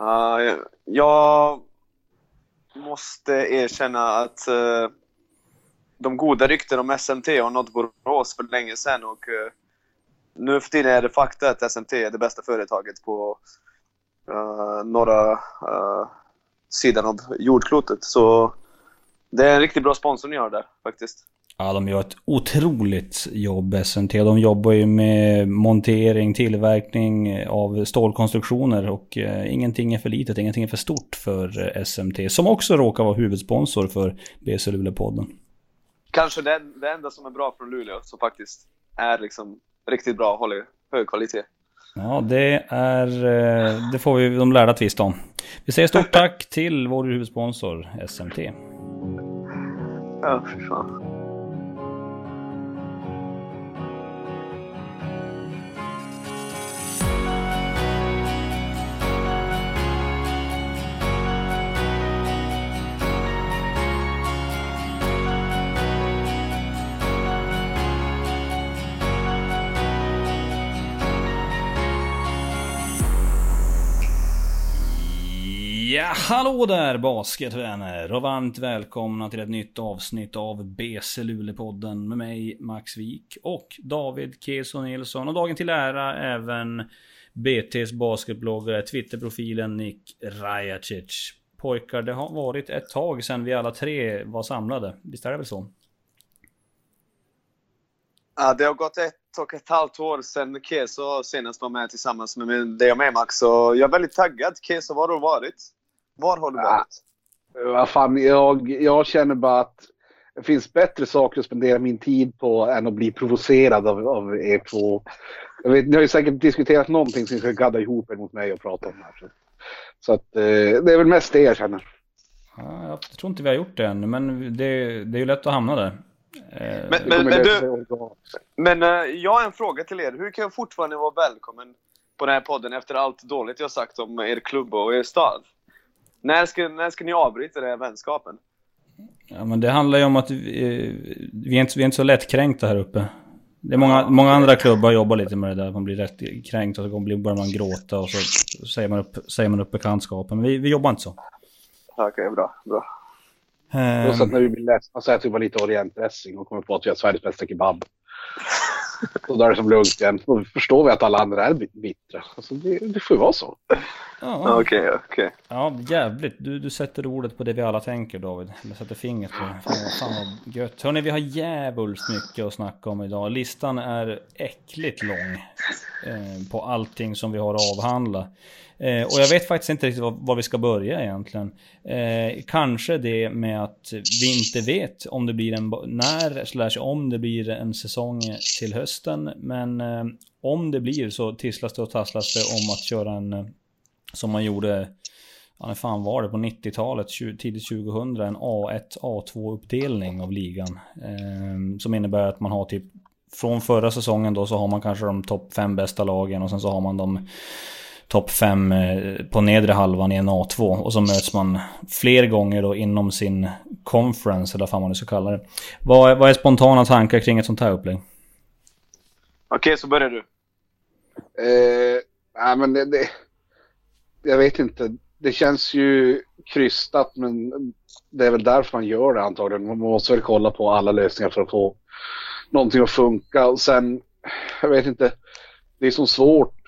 Uh, jag måste erkänna att uh, de goda rykten om SMT har nått Borås för länge sedan och uh, nu för tiden är det fakta att SMT är det bästa företaget på uh, norra uh, sidan av jordklotet. Så det är en riktigt bra sponsor ni har där faktiskt. Ja, de gör ett otroligt jobb SMT. De jobbar ju med montering, tillverkning av stålkonstruktioner och eh, ingenting är för litet, ingenting är för stort för eh, SMT. Som också råkar vara huvudsponsor för BC Luleå-podden. Kanske det, det enda som är bra från Luleå, som faktiskt är liksom riktigt bra håller hög kvalitet. Ja, det är... Eh, det får vi de lärda tvista om. Vi säger stort tack till vår huvudsponsor SMT. Ja, fy fan. Ja, hallå där basketvänner och varmt välkomna till ett nytt avsnitt av BC Luleå-podden med mig Max Wik och David Keso Nilsson och dagen till ära även BTs basketbloggare, Twitterprofilen Nick Rajacic. Pojkar, det har varit ett tag sedan vi alla tre var samlade. Visst är det väl så? Ja, det har gått ett och ett halvt år sedan Keso senast var med tillsammans med dig och mig Max. Så jag är väldigt taggad. Keso, var har du varit? Var har du varit? Ja, vad fan, jag, jag känner bara att det finns bättre saker att spendera min tid på än att bli provocerad av, av er två. Jag vet, ni har ju säkert diskuterat någonting som ska gadda ihop er mot mig och prata om här. Så att, eh, det är väl mest det jag känner. Ja, jag tror inte vi har gjort det än, men det, det är ju lätt att hamna där. Eh, men, men, men, du, men uh, jag har en fråga till er. Hur kan jag fortfarande vara välkommen på den här podden efter allt dåligt jag sagt om er klubb och er stad? När ska, när ska ni avbryta den här vänskapen? Ja, men det handlar ju om att vi, vi, är, inte, vi är inte så lättkränkta här uppe. Det är många, många andra klubbar jobbar lite med det där. Man blir rätt kränkt och så börjar man gråta och så säger man upp, säger man upp bekantskapen. Men vi, vi jobbar inte så. Okej, okay, bra. bra. Um, så att när vi blir ledsna så äter vi bara lite orientdressing och kommer på att vi har Sveriges bästa kebab. Och då är det som lugnt igen. Då förstår vi att alla andra är bittra. Alltså det, det får ju vara så. Ja, okej, okay. Okay. Ja, jävligt. Du, du sätter ordet på det vi alla tänker David. Eller sätter fingret på det. Fan, fan vad gött. Hörni, vi har djävulskt mycket att snacka om idag. Listan är äckligt lång. Eh, på allting som vi har att avhandla. Eh, och jag vet faktiskt inte riktigt var, var vi ska börja egentligen. Eh, kanske det med att vi inte vet om det blir en, när, slash om det blir en säsong till hösten. Men eh, om det blir så tisslas det och tasslas det om att köra en, eh, som man gjorde, ja när fan var det, på 90-talet, tidigt 2000, en A1, A2 uppdelning av ligan. Eh, som innebär att man har typ från förra säsongen då så har man kanske de topp fem bästa lagen och sen så har man de topp 5 eh, på nedre halvan i en A2 och så möts man fler gånger då inom sin conference eller vad man nu ska kalla det. Vad är, vad är spontana tankar kring ett sånt här upplägg? Okej, okay, så börjar du. Eh, nej, men det, det, jag vet inte. Det känns ju krystat men det är väl därför man gör det antagligen. Man måste väl kolla på alla lösningar för att få någonting att funka. Och sen, jag vet inte. Det är så svårt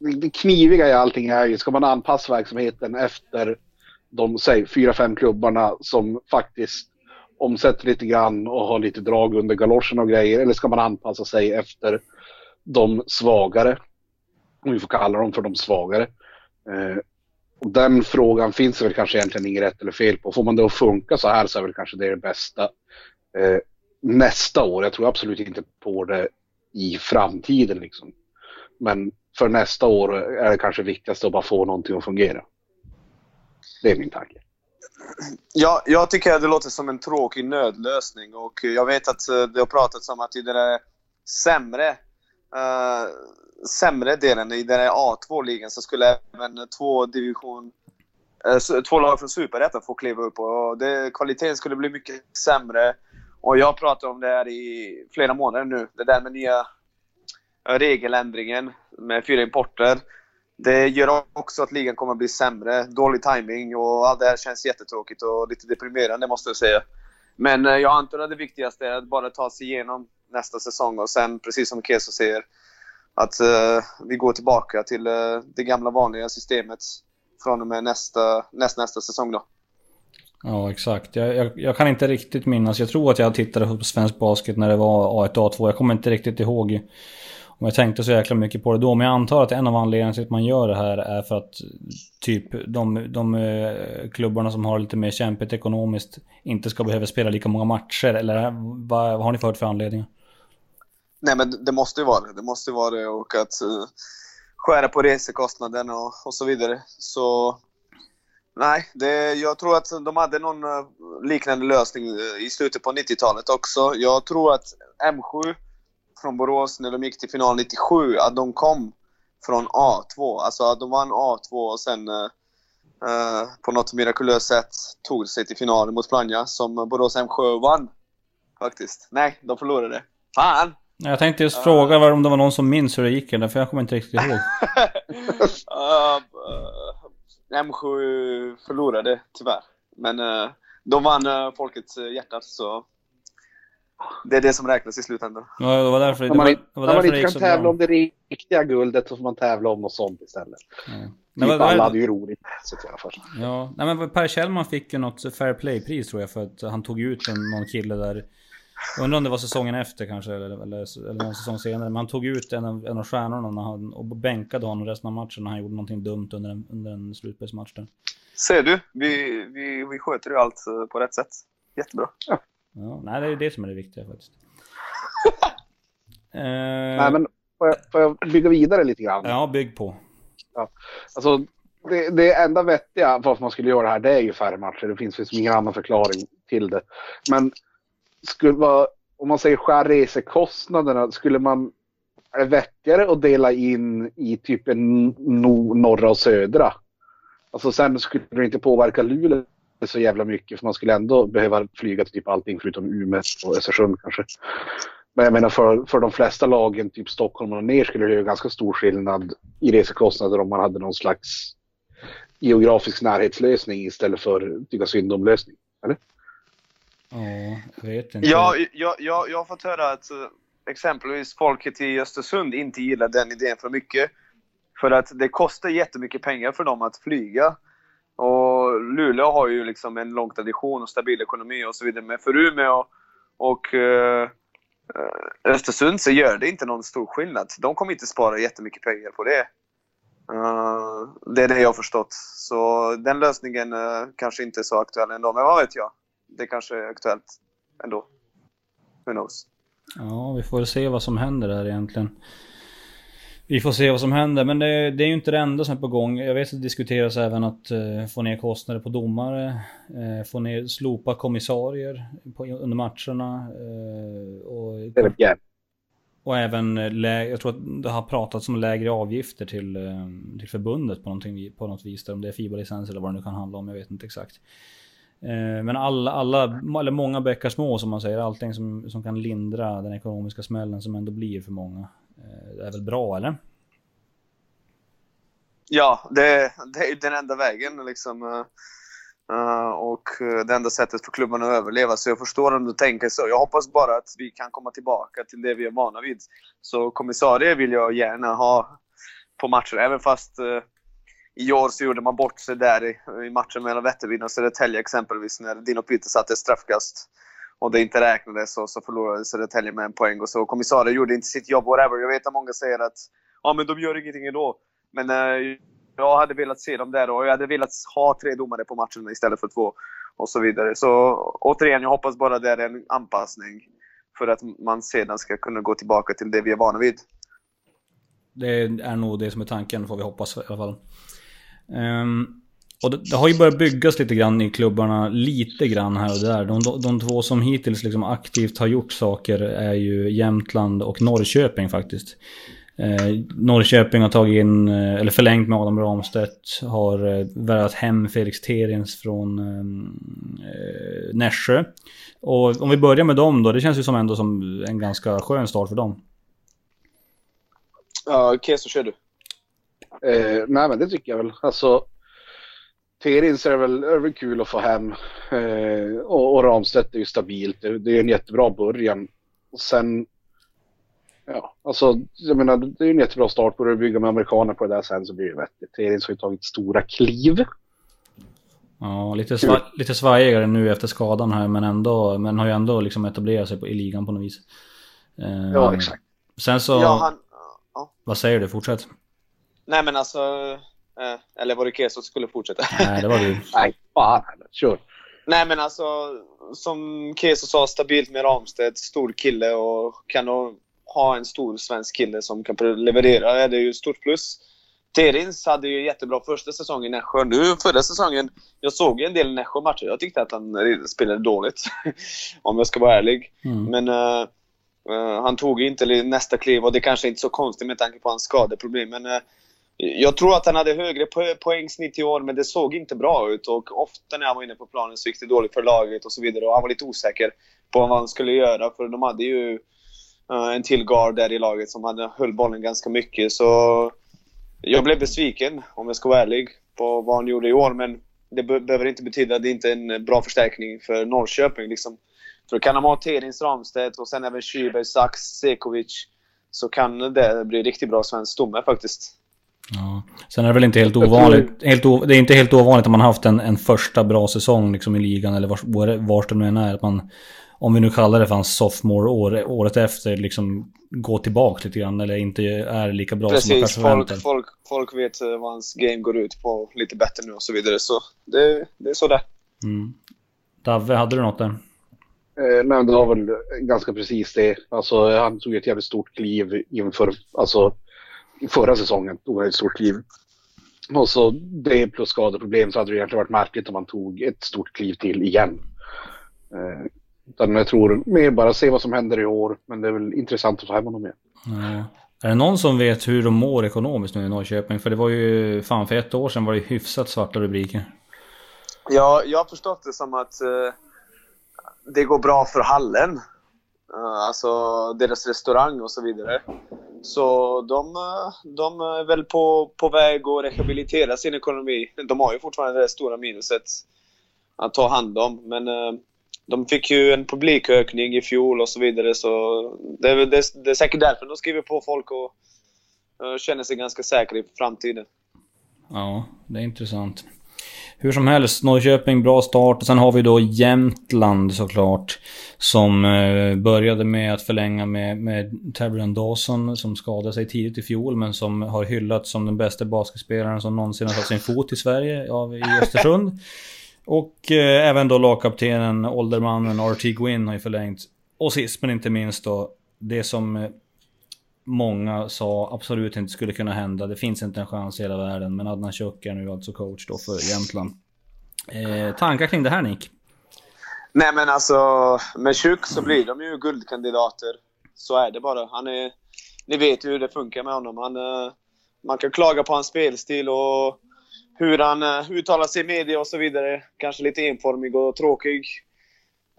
det kniviga i allting är ju, ska man anpassa verksamheten efter de, säg, fyra, fem klubbarna som faktiskt omsätter lite grann och har lite drag under galoscherna och grejer, eller ska man anpassa sig efter de svagare? Om vi får kalla dem för de svagare. Eh, och den frågan finns det väl kanske egentligen inget rätt eller fel på. Får man det att funka så här så är väl kanske det det bästa eh, nästa år. Jag tror absolut inte på det i framtiden liksom. Men för nästa år är det kanske viktigast att bara få någonting att fungera. Det är min tanke. Ja, jag tycker att det låter som en tråkig nödlösning och jag vet att eh, det har pratats om att i den där sämre, uh, sämre delen, i den A2-ligan, så skulle även två division uh, två lag från Superettan få kliva upp och det, kvaliteten skulle bli mycket sämre. Och jag har pratat om det här i flera månader nu. Det där med nya regeländringen med fyra importer. det gör också att ligan kommer att bli sämre. Dålig timing och allt det här känns jättetråkigt och lite deprimerande måste jag säga. Men eh, jag antar att det viktigaste är att bara ta sig igenom nästa säsong och sen, precis som Keso säger, att uh, vi går tillbaka till uh, det gamla vanliga systemet från och med nästa, näst, nästa säsong då. Ja, exakt. Jag, jag, jag, kan inte riktigt minnas. Jag tror att jag tittade på svensk basket när det var A1 A2. Jag kommer inte riktigt ihåg och jag tänkte så jäkla mycket på det då. Men jag antar att en av anledningarna till att man gör det här är för att typ de, de eh, klubbarna som har lite mer kämpigt ekonomiskt inte ska behöva spela lika många matcher. Eller vad, vad har ni för för anledningar? Nej men det måste ju vara det. Det måste ju vara det och att uh, skära på resekostnaden och, och så vidare. Så nej, det, jag tror att de hade någon uh, liknande lösning i slutet på 90-talet också. Jag tror att M7 från Borås när de gick till final 97, att de kom från A2. Alltså att de vann A2 och sen uh, på något mirakulöst sätt tog sig till finalen mot Plannja som Borås M7 vann. Faktiskt. Nej, de förlorade. Fan! Jag tänkte just fråga uh, om det var någon som minns hur det gick för jag kommer inte riktigt ihåg. uh, M7 förlorade tyvärr. Men uh, de vann uh, folkets hjärta så det är det som räknas i slutändan. Ja, det var därför, det var, det var därför man inte kan tävla bra. om det riktiga guldet så får man tävla om något sånt istället. Ja. Typ men, alla hade ju roligt alla fall. Ja, nej, men Per Kjellman fick ju något fair play-pris tror jag för att han tog ut en, någon kille där jag undrar om det var säsongen efter kanske, eller, eller, eller någon säsong senare. Men han tog ut en av, en av stjärnorna när han, och bänkade honom resten av matchen när han gjorde någonting dumt under en, under en slutspelsmatch. Ser du? Vi, vi, vi sköter ju allt på rätt sätt. Jättebra. Ja. Ja nej, det är ju det som är det viktiga faktiskt. eh... Nej, men får jag, får jag bygga vidare lite grann? Ja, bygg på. Ja. Alltså, det, det enda vettiga för att man skulle göra det här, det är ju färre matcher. Det finns liksom ingen annan förklaring till det. Men skulle vara, om man säger skär resekostnaderna, skulle man, är det vettigare att dela in i typ en no, norra och södra? Alltså sen skulle det inte påverka Luleå så jävla mycket för man skulle ändå behöva flyga till typ allting förutom Umeå och Östersund kanske. Men jag menar för, för de flesta lagen, typ Stockholm och ner, skulle det göra ganska stor skillnad i resekostnader om man hade någon slags geografisk närhetslösning istället för tycka synd om lösning. Eller? Ja, jag vet inte. Ja, jag, jag, jag har fått höra att uh, exempelvis folket i Östersund inte gillar den idén för mycket. För att det kostar jättemycket pengar för dem att flyga. Och Luleå har ju liksom en lång tradition och stabil ekonomi och så vidare. Men för Umeå och uh, Östersund så gör det inte någon stor skillnad. De kommer inte spara jättemycket pengar på det. Uh, det är det jag har förstått. Så den lösningen uh, kanske inte är så aktuell ändå, men vad vet jag? det kanske är aktuellt ändå. Who knows? Ja, vi får se vad som händer där egentligen. Vi får se vad som händer, men det, det är ju inte det enda som är på gång. Jag vet att det diskuteras även att uh, få ner kostnader på domare, uh, få ner, slopa kommissarier på, under matcherna. Uh, och, och även, jag tror att det har pratats om lägre avgifter till, till förbundet på, på något vis. Där, om det är fiberlicens eller vad det nu kan handla om, jag vet inte exakt. Eh, men alla, alla, eller många bäckar små som man säger, allting som, som kan lindra den ekonomiska smällen som ändå blir för många. Eh, det är väl bra eller? Ja, det, det är den enda vägen liksom. Eh, eh, och det enda sättet för klubbarna att överleva. Så jag förstår om du tänker så. Jag hoppas bara att vi kan komma tillbaka till det vi är vana vid. Så kommissarie vill jag gärna ha på matcher, även fast i år så gjorde man bort sig där i, matchen mellan Vättervin och Södertälje exempelvis när Dino Pitter satte ett straffkast om det inte räknades och så förlorade Södertälje med en poäng och så. Kommissarien gjorde inte sitt jobb, whatever. Jag vet att många säger att ja, men de gör ingenting ändå. Men eh, jag hade velat se dem där och jag hade velat ha tre domare på matchen istället för två och så vidare. Så återigen, jag hoppas bara det är en anpassning för att man sedan ska kunna gå tillbaka till det vi är vana vid. Det är nog det som är tanken, får vi hoppas i alla fall. Um, och det, det, har ju börjat byggas lite grann i klubbarna, lite grann här och där. De, de, de två som hittills liksom aktivt har gjort saker är ju Jämtland och Norrköping faktiskt. Eh, Norrköping har tagit in, eh, eller förlängt med Adam Ramstedt, har eh, värvat hem Felix Terins från eh, Nässjö. Och om vi börjar med dem då, det känns ju som ändå som en ganska skön start för dem. Ja, Keso kör du. Eh, nej, men det tycker jag väl. Alltså, Terins är väl, är väl kul att få hem. Eh, och, och Ramstedt är ju stabilt. Det, det är en jättebra början. Och sen, ja, alltså, jag menar, det är en jättebra start. Börjar du bygga med amerikaner på det där sen så blir det vettigt. Terins har ju tagit stora kliv. Ja, lite, sva lite svajigare nu efter skadan här men ändå, men har ju ändå liksom etablerat sig på, i ligan på något vis. Eh, ja, exakt. Sen så... Ja, han, ja. Vad säger du? Fortsätt. Nej men alltså, eller var det Keso som skulle fortsätta? Nej, det var du. Nej, fan kör. Nej men alltså, som Keso sa, stabilt med Ramstedt, stor kille och kan då ha en stor svensk kille som kan leverera, det är ju stort plus. Terins hade ju jättebra första säsong i Nässjö. Nu förra säsongen, jag såg en del Nässjö-matcher. Jag tyckte att han spelade dåligt. om jag ska vara ärlig. Mm. Men uh, uh, han tog inte nästa kliv och det kanske inte är så konstigt med tanke på hans skadeproblem. Men uh, jag tror att han hade högre po poängsnitt i år, men det såg inte bra ut. Och ofta när han var inne på planen så gick det dåligt för laget och så vidare. Och han var lite osäker på vad han skulle göra, för de hade ju eh, en till guard där i laget som hade höll bollen ganska mycket. Så jag blev besviken, om jag ska vara ärlig, på vad han gjorde i år. Men det be behöver inte betyda att det inte är en bra förstärkning för Norrköping. Liksom. För kan de ha Terins Ramstedt och sen även Schüberg, Sachs, Sekovic så kan det bli riktigt bra svensk stomme faktiskt. Ja. Sen är det väl inte helt ovanligt. Helt o, det är inte helt ovanligt att man haft en, en första bra säsong liksom i ligan eller vars, vars det nu än är. Att man om vi nu kallar det för hans sophomore-år, året efter, liksom gå tillbaka lite grann eller inte är lika bra Precis, som man kanske förväntar folk, folk, folk vet eh, vad hans game går ut på lite bättre nu och så vidare. Så det, det är så det mm. Davve, hade du något där? Eh, nej, det var väl ganska precis det. Alltså, han tog ett jävligt stort kliv inför, alltså, förra säsongen. Tog ett stort kliv. Och så det plus skadeproblem så hade det egentligen varit märkligt om han tog ett stort kliv till igen. Eh, utan jag tror mer bara se vad som händer i år. Men det är väl intressant att få hem honom igen. Ja. Är det någon som vet hur de mår ekonomiskt nu i Norrköping? För det var ju, fan för ett år sedan var det hyfsat svarta rubriker. Ja, jag har förstått det som att uh, det går bra för hallen. Uh, alltså deras restaurang och så vidare. Så de, de är väl på, på väg att rehabilitera sin ekonomi. De har ju fortfarande det stora minuset att ta hand om. Men eh, de fick ju en publikökning i fjol och så vidare så det är, det, det är säkert därför de skriver på folk och känner sig ganska säkra i framtiden. Ja, det är intressant. Hur som helst, Norrköping bra start. Och sen har vi då Jämtland såklart. Som eh, började med att förlänga med, med Tabrian Dawson som skadade sig tidigt i fjol men som har hyllats som den bästa basketspelaren som någonsin har satt sin fot i Sverige av, i Östersund. Och eh, även då lagkaptenen, åldermannen R.T. Gwyn har ju förlängt. Och sist men inte minst då, det som eh, många sa absolut inte skulle kunna hända. Det finns inte en chans i hela världen. Men Adnan Chuk är nu alltså coach då för Jämtland. Eh, tankar kring det här Nick? Nej men alltså, med Chuk så blir de ju guldkandidater. Så är det bara. Han är, ni vet ju hur det funkar med honom. Han, eh, man kan klaga på hans spelstil och hur han eh, uttalar sig i media och så vidare. Kanske lite enformig och tråkig.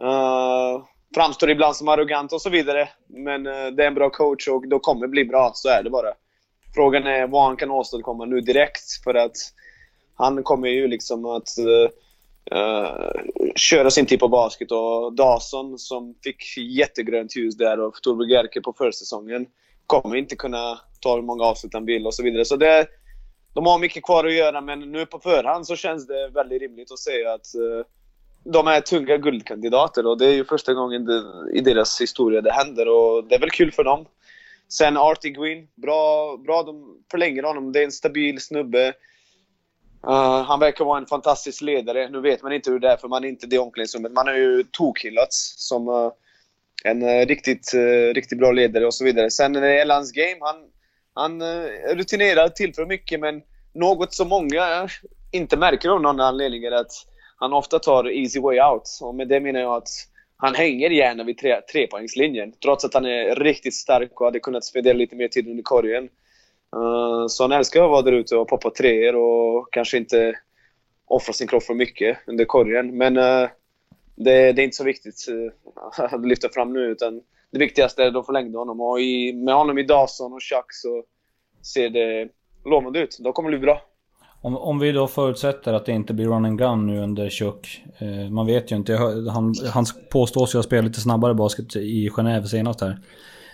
Uh, framstår ibland som arrogant och så vidare. Men eh, det är en bra coach och då kommer det bli bra. Så är det bara. Frågan är vad han kan åstadkomma nu direkt. För att han kommer ju liksom att uh, köra sin typ av basket. Och Dawson som fick jättegrönt ljus där och Torbjörn Gerke på försäsongen kommer inte kunna ta hur många avslut han vill och så vidare. Så det de har mycket kvar att göra, men nu på förhand så känns det väldigt rimligt att säga att uh, de är tunga guldkandidater och det är ju första gången det, i deras historia det händer och det är väl kul för dem. Sen Artie Green. bra, bra de förlänger honom. Det är en stabil snubbe. Uh, han verkar vara en fantastisk ledare. Nu vet man inte hur det är för man är inte det omklädningsrummet. Man har ju tokhyllats som uh, en uh, riktigt, uh, riktigt bra ledare och så vidare. Sen uh, när det gäller hans game, han, han uh, är rutinerad, tillför mycket, men något som många inte märker av någon anledning är att han ofta tar easy way out. Och med det menar jag att han hänger gärna vid tre, trepoängslinjen. Trots att han är riktigt stark och hade kunnat spendera lite mer tid under korgen. Uh, så han älskar att vara där ute och poppa treor och kanske inte offra sin kropp för mycket under korgen. Men uh, det, det, är inte så viktigt uh, att lyfta fram nu. Utan det viktigaste är att de förlängde honom. Och i, med honom i Dawson och Chuck så ser det lovande ut. De kommer bli bra. Om, om vi då förutsätter att det inte blir run and gun nu under Chuck. Eh, man vet ju inte. Han, han påstås ju ha spelat lite snabbare basket i Genève senast här.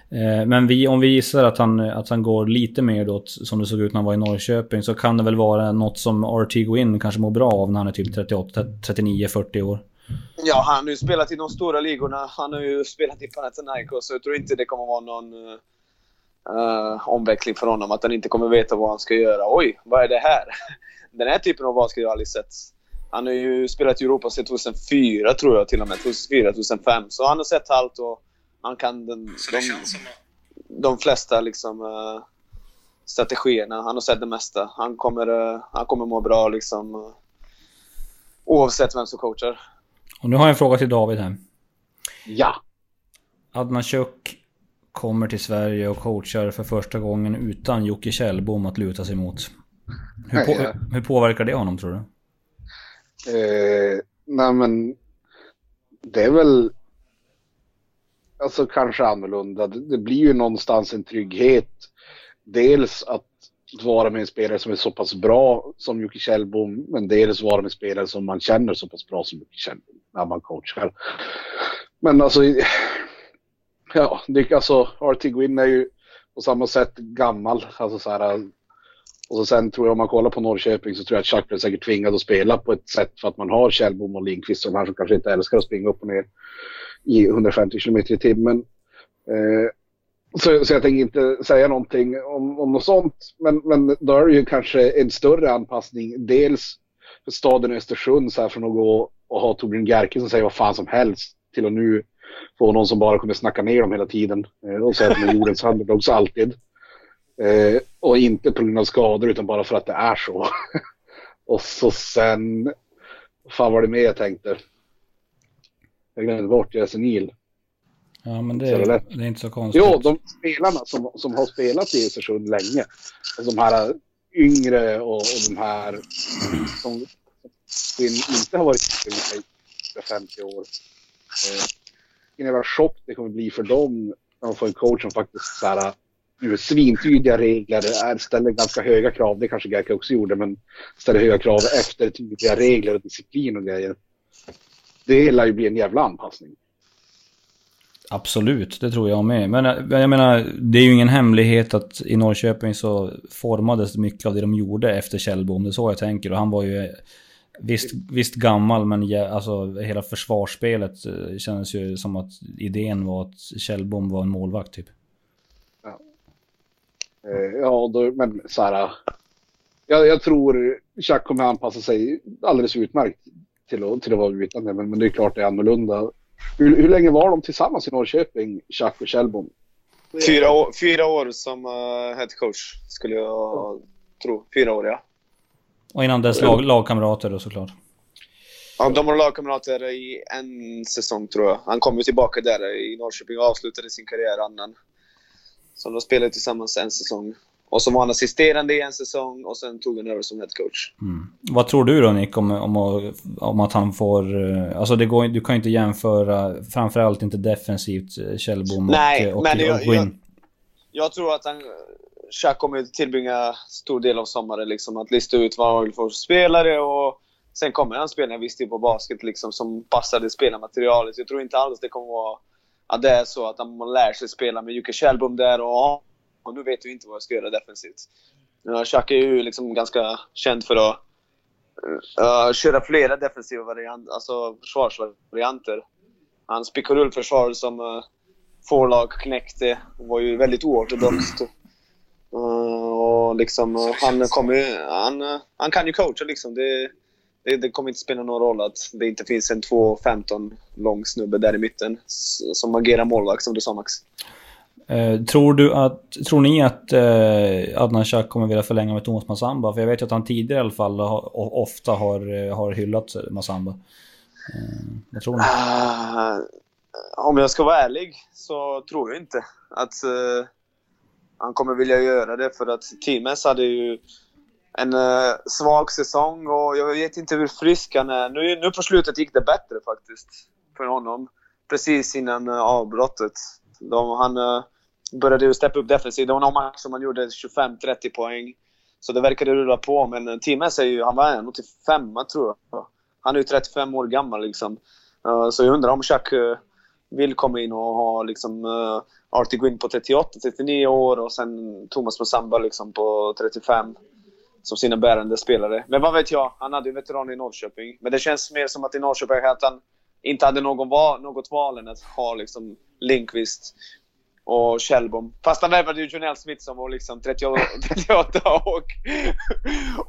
Eh, men vi, om vi gissar att han, att han går lite mer då som det såg ut när han var i Norrköping så kan det väl vara något som RT Gwin kanske mår bra av när han är typ 38, 39, 40 år. Ja, han har ju spelat i de stora ligorna. Han har ju spelat i Panathinaikos så jag tror inte det kommer vara någon eh, uh, omväxling för honom. Att han inte kommer veta vad han ska göra. Oj, vad är det här? Den här typen av basket har jag aldrig sett. Han har ju spelat i Europa sedan 2004 tror jag till och med. 2004, 2005. Så han har sett allt och han kan den, de, de flesta liksom, uh, strategierna. Han har sett det mesta. Han kommer, uh, han kommer må bra liksom, uh, oavsett vem som coachar. Och nu har jag en fråga till David här. Ja. Adnan Chuk kommer till Sverige och coachar för första gången utan Jocke Kjellbom att luta sig mot. Hur, på, ja. hur påverkar det honom tror du? Eh, nej men det är väl alltså kanske annorlunda. Det blir ju någonstans en trygghet. Dels att vara med en spelare som är så pass bra som Jocke Kjellbom, men dels vara med en spelare som man känner så pass bra som Jocke Kjellbom när man coachar. Men alltså, ja, det, alltså RT Gwynn är ju på samma sätt gammal. Alltså så här, och så sen tror jag om man kollar på Norrköping så tror jag att Chuck blir säkert tvingad att spela på ett sätt för att man har Kjellbom och Lindqvist som här som kanske inte älskar att springa upp och ner i 150 km i timmen. Eh, så, så jag tänker inte säga någonting om, om något sånt. Men, men då är det ju kanske en större anpassning. Dels för staden Östersund så här från att gå och ha Torbjörn Gerke som säger vad fan som helst till att nu få någon som bara kunde snacka ner dem hela tiden. Eh, och säga att de är jordens underdogs alltid. Eh, och inte på grund av skador utan bara för att det är så. och så sen, fan var det mer jag tänkte? Jag glömde bort, jag är senil. Ja, men det, är, det är inte så konstigt. Jo, de spelarna som, som har spelat i Östersund länge. De här yngre och, och de här som inte har varit i 50 år. Vilken jävla chock det kommer bli för dem när de får en coach som faktiskt så här, nu svintydliga regler, är, ställer ganska höga krav. Det kanske Gerka också gjorde, men ställer höga krav efter tydliga regler och disciplin och grejer. Det lär ju bli en jävla anpassning. Absolut, det tror jag med. Men jag menar, det är ju ingen hemlighet att i Norrköping så formades mycket av det de gjorde efter Kjellbom. Det är så jag tänker. Och han var ju visst, visst gammal, men ja, alltså hela försvarsspelet eh, kändes ju som att idén var att Kjellbom var en målvakt typ. Ja, eh, ja då, men så här. Jag, jag tror Chuck kommer anpassa sig alldeles utmärkt till att, till att vara utan men, men det är klart det är annorlunda hur, hur länge var de tillsammans i Norrköping, Chuck och Kjellbom? Fyra år, fyra år som uh, head coach, skulle jag mm. tro. Fyra år, ja. Och innan dess lag, lagkamrater då såklart? Ja, de var lagkamrater i en säsong tror jag. Han kom ju tillbaka där i Norrköping och avslutade sin karriär annan. Så de spelade tillsammans en säsong. Och så var han assisterande i en säsong och sen tog han över som headcoach. Mm. Vad tror du då Nick om, om, om att han får... Eh, alltså det går, du kan ju inte jämföra, framförallt inte defensivt, eh, Kjellbom Nej, och, och, men jag, och jag, jag, tror att han... Chuck kommer tillbringa stor del av sommaren liksom att lista ut vad han vill få spelare och sen kommer han spela en viss typ av basket liksom som passar det spelarmaterialet. Jag tror inte alls det kommer vara att det är så att han lär sig spela med Jocke Kjellbom där och och nu vet vi inte vad jag ska göra defensivt. Chuck är ju liksom ganska känd för att uh, köra flera defensiva varianter, alltså försvarsvarianter. Hans pick försvar som uh, Forlag knäckte var ju väldigt oortodoxt. Uh, och liksom, uh, han, kommer, han, han kan ju coacha liksom. Det, det, det, kommer inte spela någon roll att det inte finns en 2,15 lång snubbe där i mitten som agerar målvakt som du sa Max. Eh, tror, du att, tror ni att eh, Adnan Shah kommer vilja förlänga med Thomas Massamba? För jag vet ju att han tidigare i alla fall har, ofta har, har hyllat Massamba. Eh, vad tror ni? Uh, om jag ska vara ärlig så tror jag inte att uh, han kommer vilja göra det. För att Times hade ju en uh, svag säsong och jag vet inte hur frisk han är. Nu, nu på slutet gick det bättre faktiskt för honom. Precis innan uh, avbrottet. De, han, eh, började ju steppa upp defensivt. Det var någon match som han gjorde 25-30 poäng. Så det verkade rulla på, men Team är ju, han var nog till femma tror jag. Han är ju 35 år gammal liksom. Uh, så jag undrar om Chuck uh, vill komma in och ha liksom uh, Artie Gwynn på 38, 39 år och sen Thomas Musamba liksom på 35 som sina bärande spelare. Men vad vet jag? Han hade ju veteran i Norrköping. Men det känns mer som att i Norrköping att han inte hade någon val, något val än att ha liksom Lindqvist och Kjellbom. Fast han värvade ju Jonell Smith som var liksom 38, 38 och,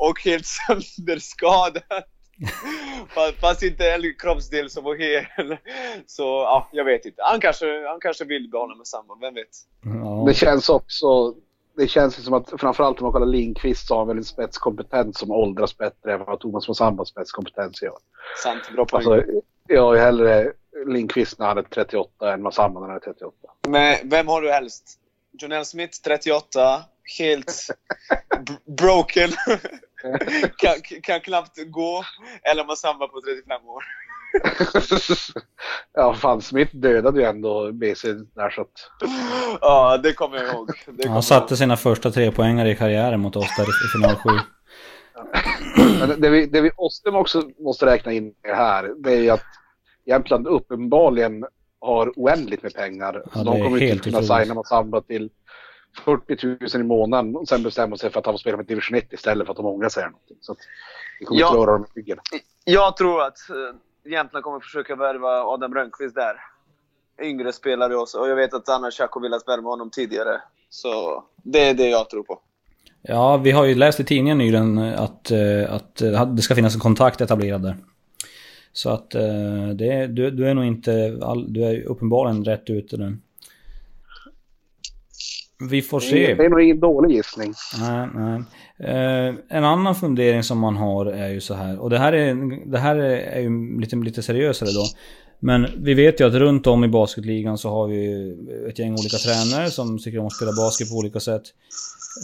och helt sönderskadad. Fast inte en kroppsdel som var hel. Så ja, jag vet inte. Han kanske, han kanske vill behålla med samma, vem vet? Ja. Det känns också det känns som att framförallt om man kollar Lindqvist så har han väl en spetskompetens som åldras bättre än vad Thomas Mosambas spetskompetens gör. Sant, bra poäng. Alltså, jag är hellre Lindqvist när han är 38 än Masamba när han är 38. Men vem har du helst? Jonell Smith 38, helt broken, kan, kan knappt gå. Eller Masamba på 35 år. ja, fan Smith dödade ju ändå BC där så att... Ja, det kommer jag ihåg. Kommer han satte sina första tre poängar i karriären mot oss där i final 7. Men det vi, det vi också måste räkna in här, det är ju att Jämtland uppenbarligen har oändligt med pengar. Ja, de kommer inte kunna signa Massamba till 40 000 i månaden och sen bestämma sig för att han får spela med division 1 istället för att de ångrar sig. Så att vi kommer ja, klara dem i byggen. Jag tror att eh, Jämtland kommer försöka värva Adam Rönnqvist där. Yngre spelare också. Och jag vet att Anna Tjacko velat värva honom tidigare. Så det är det jag tror på. Ja, vi har ju läst i tidningen nyligen att, eh, att eh, det ska finnas en kontakt etablerad där. Så att det, du, du är nog inte, all, du är uppenbarligen rätt ute nu. Vi får se. Det är nog ingen dålig gissning. Nej, nej. Eh, en annan fundering som man har är ju så här, och det här är, det här är ju lite, lite seriösare då. Men vi vet ju att runt om i basketligan så har vi ett gäng olika tränare som tycker om att spela basket på olika sätt.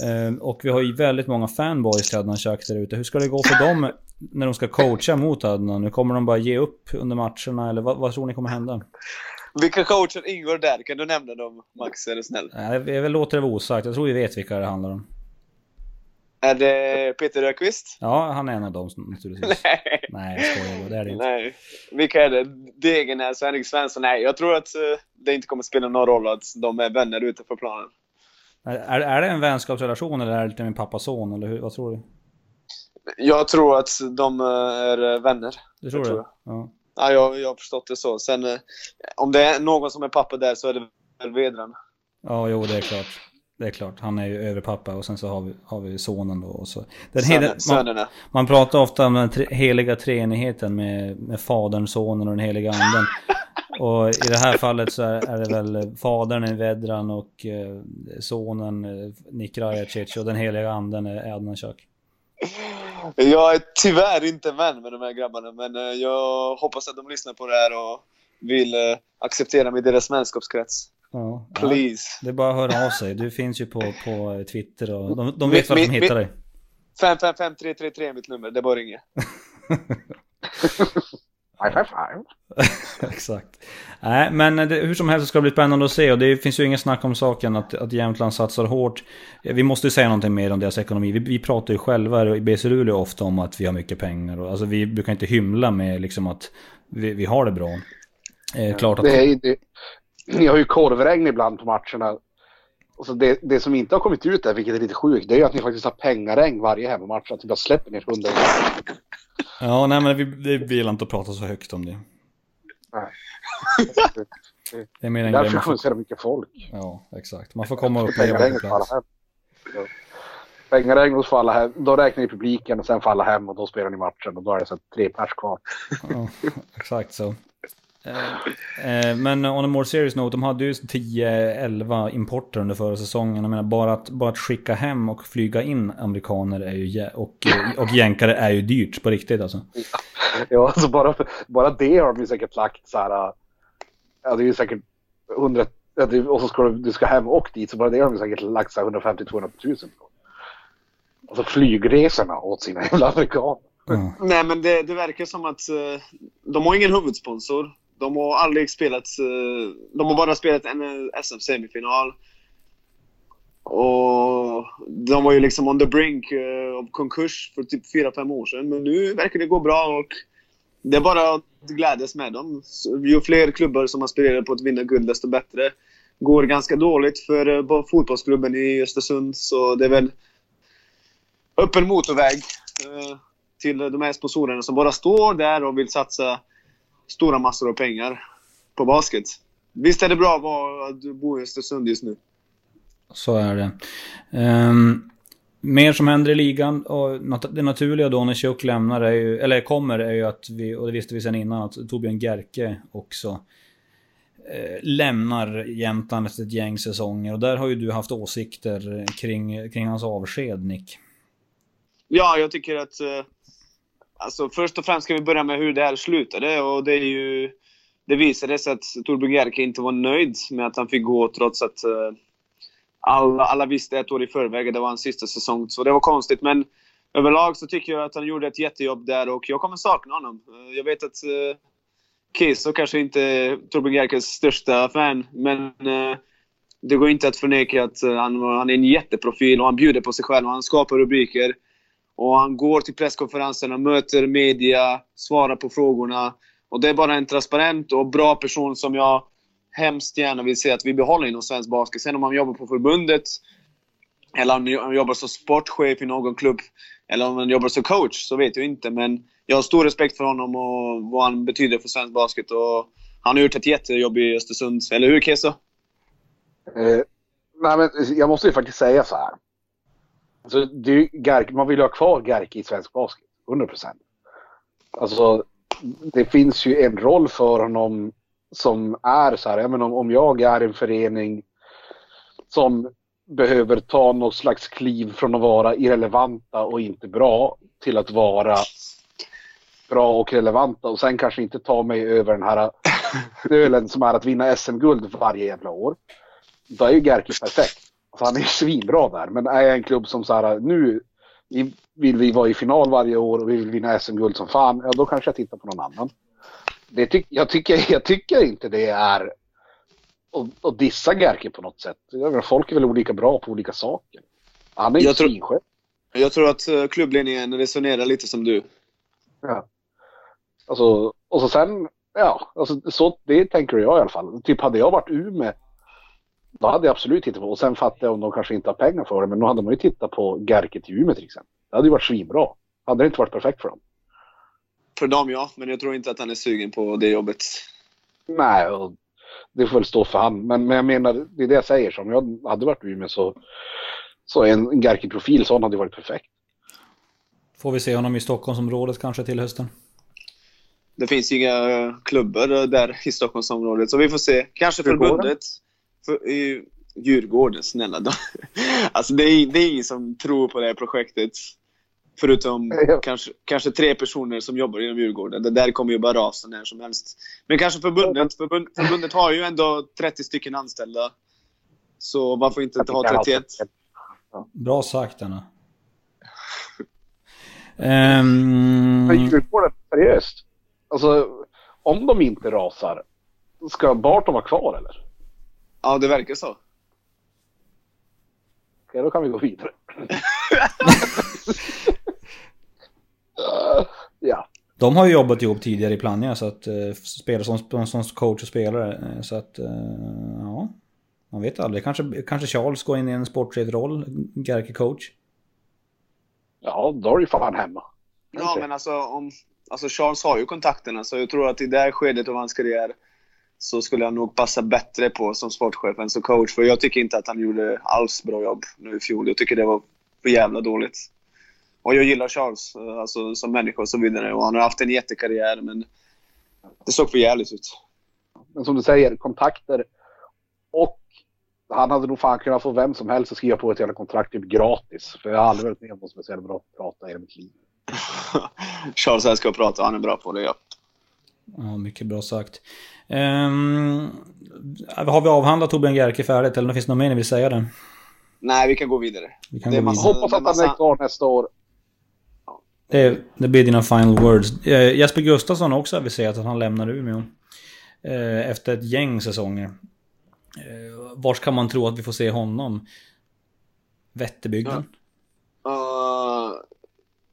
Eh, och vi har ju väldigt många fanboys till Adnan Shak där ute. Hur ska det gå för dem när de ska coacha mot Adnan? Nu kommer de bara ge upp under matcherna eller vad, vad tror ni kommer hända? Vilka coacher ingår där? Kan du nämna dem, Max? Är du snäll? Jag vill låta det vara osagt. Jag tror vi vet vilka det handlar om. Är det Peter Rökvist? Ja, han är en av dem naturligtvis. Nej, Nej jag skojar. Det är det inte. Nej. Vilka är det? Degenäs och Henrik Svensson? Nej, jag tror att uh, det inte kommer spela någon roll att de är vänner utanför planen. Är, är det en vänskapsrelation eller är det lite min pappas son? Eller hur, vad tror du? Jag tror att de eh, är vänner. Du tror det? Tror jag. Ja. Ja, jag, jag har förstått det så. Sen eh, om det är någon som är pappa där så är det väl Vedran. Ja, jo det är klart. Det är klart, han är ju överpappa och sen så har vi, har vi sonen då. Och så. Den Söner, hela, man, man pratar ofta om den tre, heliga treenigheten med, med fadern, sonen och den heliga anden. och i det här fallet så är, är det väl fadern är Vedran och eh, sonen eh, Nik Rajacic och den heliga anden är Adnan Chak. Jag är tyvärr inte vän med de här grabbarna, men eh, jag hoppas att de lyssnar på det här och vill eh, acceptera mig i deras vänskapskrets. Ja, Please. Ja, det är bara att höra av sig. Du finns ju på, på Twitter och de, de vet var de hittar dig. 555333 är mitt nummer, det är bara att ringa. Five five. Exakt. Nej, men det, hur som helst ska det bli spännande att se och det finns ju inget snack om saken att, att Jämtland satsar hårt. Vi måste ju säga någonting mer om deras ekonomi. Vi, vi pratar ju själva i BC Luleå ofta om att vi har mycket pengar och alltså vi brukar inte hymla med liksom att vi, vi har det bra. Eh, klart att... Det är, det, jag har ju korvregn ibland på matcherna. Och så det, det som inte har kommit ut där, vilket är lite sjukt, det är ju att ni faktiskt har pengaregn varje hemmamatch. Att ni bara släpper ner hundra Ja, nej men vi, vi vill inte prata så högt om det. Nej. Det är mer en Därför grej. Därför så mycket folk. Ja, exakt. Man får komma upp leva på plats. Pengaregn och alla hem. Då räknar ni publiken och sen alla hem och då spelar ni matchen och då är det så tre pers kvar. Ja, exakt så. Eh, eh, men on a more serious note, de hade ju 10-11 importer under förra säsongen. Jag menar bara att, bara att skicka hem och flyga in amerikaner är ju, och, och jänkare är ju dyrt på riktigt alltså. Ja, alltså bara, bara det har de ju säkert lagt så här. Ja, det är ju säkert 100 och så ska du, du ska hem och dit så bara det har de säkert lagt så 150-200 tusen på. Alltså flygresorna åt sina jävla amerikaner. Mm. Nej men det, det, verkar som att uh, de har ingen huvudsponsor. De har aldrig spelat... Uh, de har bara spelat en SM-semifinal. Och de var ju liksom on the brink eh, av konkurs för typ 4-5 år sedan. Men nu verkar det gå bra och det är bara att glädjas med dem. Ju fler klubbar som aspirerar på att vinna guld, desto bättre. Går ganska dåligt för eh, fotbollsklubben i Östersund, så det är väl öppen motorväg eh, till de här sponsorerna som bara står där och vill satsa stora massor av pengar på basket. Visst är det bra att bo i Östersund just nu? Så är det. Um, mer som händer i ligan och det naturliga då när Chuck lämnar är ju, eller kommer är ju att vi, och det visste vi sedan innan, att Torbjörn Gerke också eh, lämnar Jämtland efter ett gäng säsonger. Och där har ju du haft åsikter kring, kring hans avsked, Nick. Ja, jag tycker att... Eh, alltså först och främst ska vi börja med hur det här slutade och det är ju... Det visade sig att Torbjörn Gerke inte var nöjd med att han fick gå trots att uh, alla, alla visste ett år i förväg att det var hans sista säsong. Så det var konstigt. Men överlag så tycker jag att han gjorde ett jättejobb där och jag kommer sakna honom. Uh, jag vet att uh, Kiso kanske inte är Torbjörn Gerkes största fan, men uh, det går inte att förneka att uh, han, han är en jätteprofil och han bjuder på sig själv. Han skapar rubriker. Och han går till presskonferenserna, möter media, svarar på frågorna. Och det är bara en transparent och bra person som jag hemskt gärna vill se att vi behåller inom svensk basket. Sen om han jobbar på förbundet, eller om han jobbar som sportchef i någon klubb, eller om han jobbar som coach, så vet jag inte. Men jag har stor respekt för honom och vad han betyder för svensk basket. Och han har gjort ett jättejobb i Östersund. Eller hur, Keso? Eh, nej, men jag måste ju faktiskt säga så här. Alltså, det, Gark, man vill ju ha kvar Gark i svensk basket. 100 procent. Alltså, det finns ju en roll för honom som är så här, jag menar, om jag är en förening som behöver ta något slags kliv från att vara irrelevanta och inte bra till att vara bra och relevanta och sen kanske inte ta mig över den här ölen som är att vinna SM-guld varje jävla år. Då är ju Gerki perfekt. Alltså han är svinbra där. Men är en klubb som så här, nu vill vi vara i final varje år och vi vill vinna SM-guld som fan, ja då kanske jag tittar på någon annan det ty jag, tycker, jag tycker inte det är att dissa Gerke på något sätt. Menar, folk är väl olika bra på olika saker. Han är ju svinskön. Jag tror att eh, klubbledningen resonerar lite som du. Ja. Alltså, och så sen, ja, alltså, så, det tänker jag i alla fall. Typ hade jag varit Umeå, då hade jag absolut tittat på Och sen fattar jag om de kanske inte har pengar för det, men då hade man ju tittat på Gerke till Umeå till exempel. Det hade ju varit svinbra. Hade det inte varit perfekt för dem? För dem ja, men jag tror inte att han är sugen på det jobbet. Nej, det får väl stå för han. Men, men jag menar, det är det jag säger. Som jag hade varit Umeå så, så en Gerki-profil sån hade varit perfekt. Får vi se honom i Stockholmsområdet kanske till hösten? Det finns ju inga klubbar där i Stockholmsområdet, så vi får se. Kanske förbundet. För, i Djurgården, snälla då. Alltså det är, det är ingen som tror på det här projektet. Förutom ja. kanske, kanske tre personer som jobbar inom Djurgården. Det där kommer ju bara rasa när som helst. Men kanske förbundet. Förbund, förbundet har ju ändå 30 stycken anställda. Så varför inte ha 31? Bra sagt, Anna. um... Men Djurgården, seriöst? Alltså, om de inte rasar, ska Barton vara kvar eller? Ja, det verkar så. Okej, då kan vi gå vidare. ja. De har ju jobbat ihop tidigare i Plannja så att uh, spela som, som coach och spelare. Eh, så att uh, ja, man vet aldrig. Kanske, kanske Charles går in i en sportchefroll, Gerke coach. Ja, då är det ju fan hemma. Ja, men alltså, om, alltså Charles har ju kontakterna så jag tror att i det här skedet av hans karriär så skulle han nog passa bättre på som sportchef än som coach. För jag tycker inte att han gjorde alls bra jobb nu i fjol. Jag tycker det var för jävla dåligt. Och jag gillar Charles eh, alltså, som människa och så vidare. Och han har haft en jättekarriär, men det såg för jävligt ut. Men som du säger, kontakter och han hade nog fan kunnat få vem som helst att skriva på ett jävla kontrakt typ gratis. För jag har aldrig varit med om någon speciellt bra att prata i hela mitt liv. Charles älskar att prata, han är bra på det, ja. Ja, mycket bra sagt. Um, har vi avhandlat Torbjörn Gerke färdigt eller finns det något mer ni vill säga där? Nej, vi kan gå vidare. Vi kan det gå vidare. Hoppas att han är kvar nästa år. Det, det blir dina final words. Eh, Jesper Gustafsson har också aviserat att han lämnar Umeå. Eh, efter ett gäng säsonger. Eh, vars kan man tro att vi får se honom? Vätterbygden? Uh,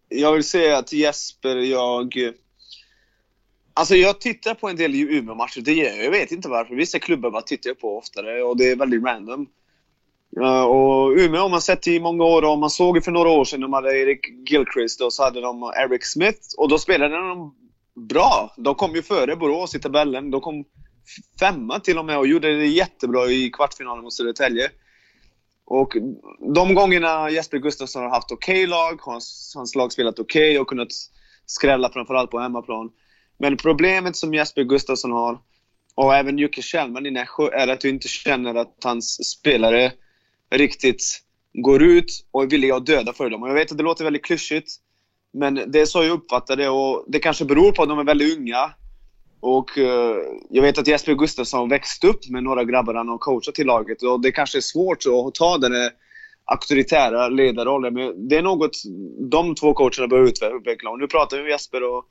jag vill säga att Jesper, jag... Alltså jag tittar på en del Umeå-matcher, det gör jag. Jag vet inte varför. Vissa klubbar bara tittar jag på oftare och det är väldigt random. Uh, och Umeå har man sett i många år och man såg för några år sedan de hade Erik Gilchrist och så hade de Eric Smith och då spelade de bra. De kom ju före Borås i tabellen. De kom femma till och med och gjorde det jättebra i kvartsfinalen mot Södertälje. Och de gångerna Jesper Gustafsson har haft okej okay lag, hans, hans lag spelat okej okay och kunnat skrälla framförallt på hemmaplan. Men problemet som Jesper Gustafsson har, och även Jocke Kjellman i Nässjö, är att du inte känner att hans spelare riktigt går ut och är villiga att döda för dem. Och jag vet att det låter väldigt klyschigt, men det är så jag uppfattar det och det kanske beror på att de är väldigt unga. Och uh, jag vet att Jesper Gustafsson växt upp med några grabbar han har coachat till laget och det kanske är svårt att ta den auktoritära ledarrollen. Men det är något de två coacherna behöver utveckla. Och nu pratar vi med Jesper och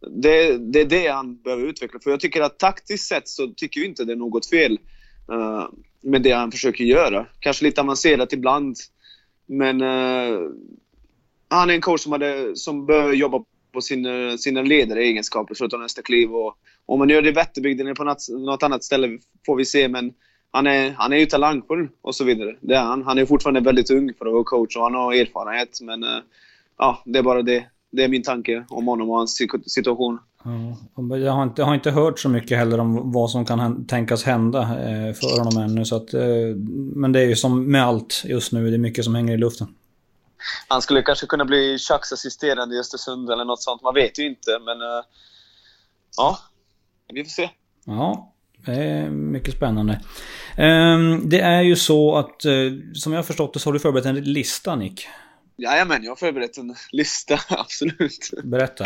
det, det är det han behöver utveckla. För jag tycker att taktiskt sett så tycker jag inte det är något fel uh, med det han försöker göra. Kanske lite avancerat ibland. Men uh, han är en coach som, hade, som behöver jobba på eh, sina, sina ledaregenskaper för att ta nästa kliv. Och om man gör det i Vätterbygden eller på något, något annat ställe får vi se. Men han är, han är ju talangfull och så vidare. Det är han. Han är fortfarande väldigt ung för att vara coach och han har erfarenhet. Men uh, ja, det är bara det. Det är min tanke om honom och hans situation. Ja, jag, har inte, jag har inte hört så mycket heller om vad som kan tänkas hända eh, för honom ännu. Så att, eh, men det är ju som med allt just nu, det är mycket som hänger i luften. Han skulle kanske kunna bli Chucks assisterande i Östersund eller något sånt. Man vet ju inte, men... Uh, ja, vi får se. Ja, det är mycket spännande. Um, det är ju så att, som jag har förstått det, så har du förberett en lista, Nick. Jajamän, jag har förberett en lista, absolut. Berätta.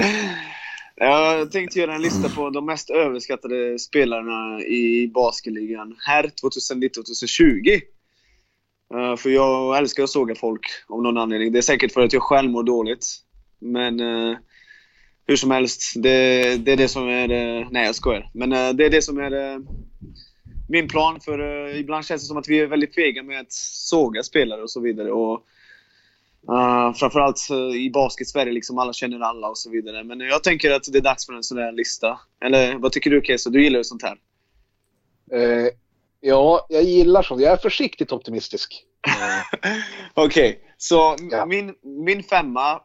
Jag tänkte göra en lista på de mest överskattade spelarna i basketligan här 2019-2020. Uh, för jag älskar att såga folk av någon anledning. Det är säkert för att jag själv mår dåligt. Men uh, hur som helst, det, det, är det som är... Uh, nej, jag skojar. Men det är det som är min plan. För ibland känns det som att vi är väldigt fega med att såga spelare och så vidare. Och, framförallt i basket-Sverige, liksom alla känner alla och så vidare. Men jag tänker att det är dags för en sån där lista. Eller vad tycker du Kesa? Du gillar ju sånt här. Ja, jag gillar sånt. Jag är försiktigt optimistisk. Okej, okay. så ja. min, min femma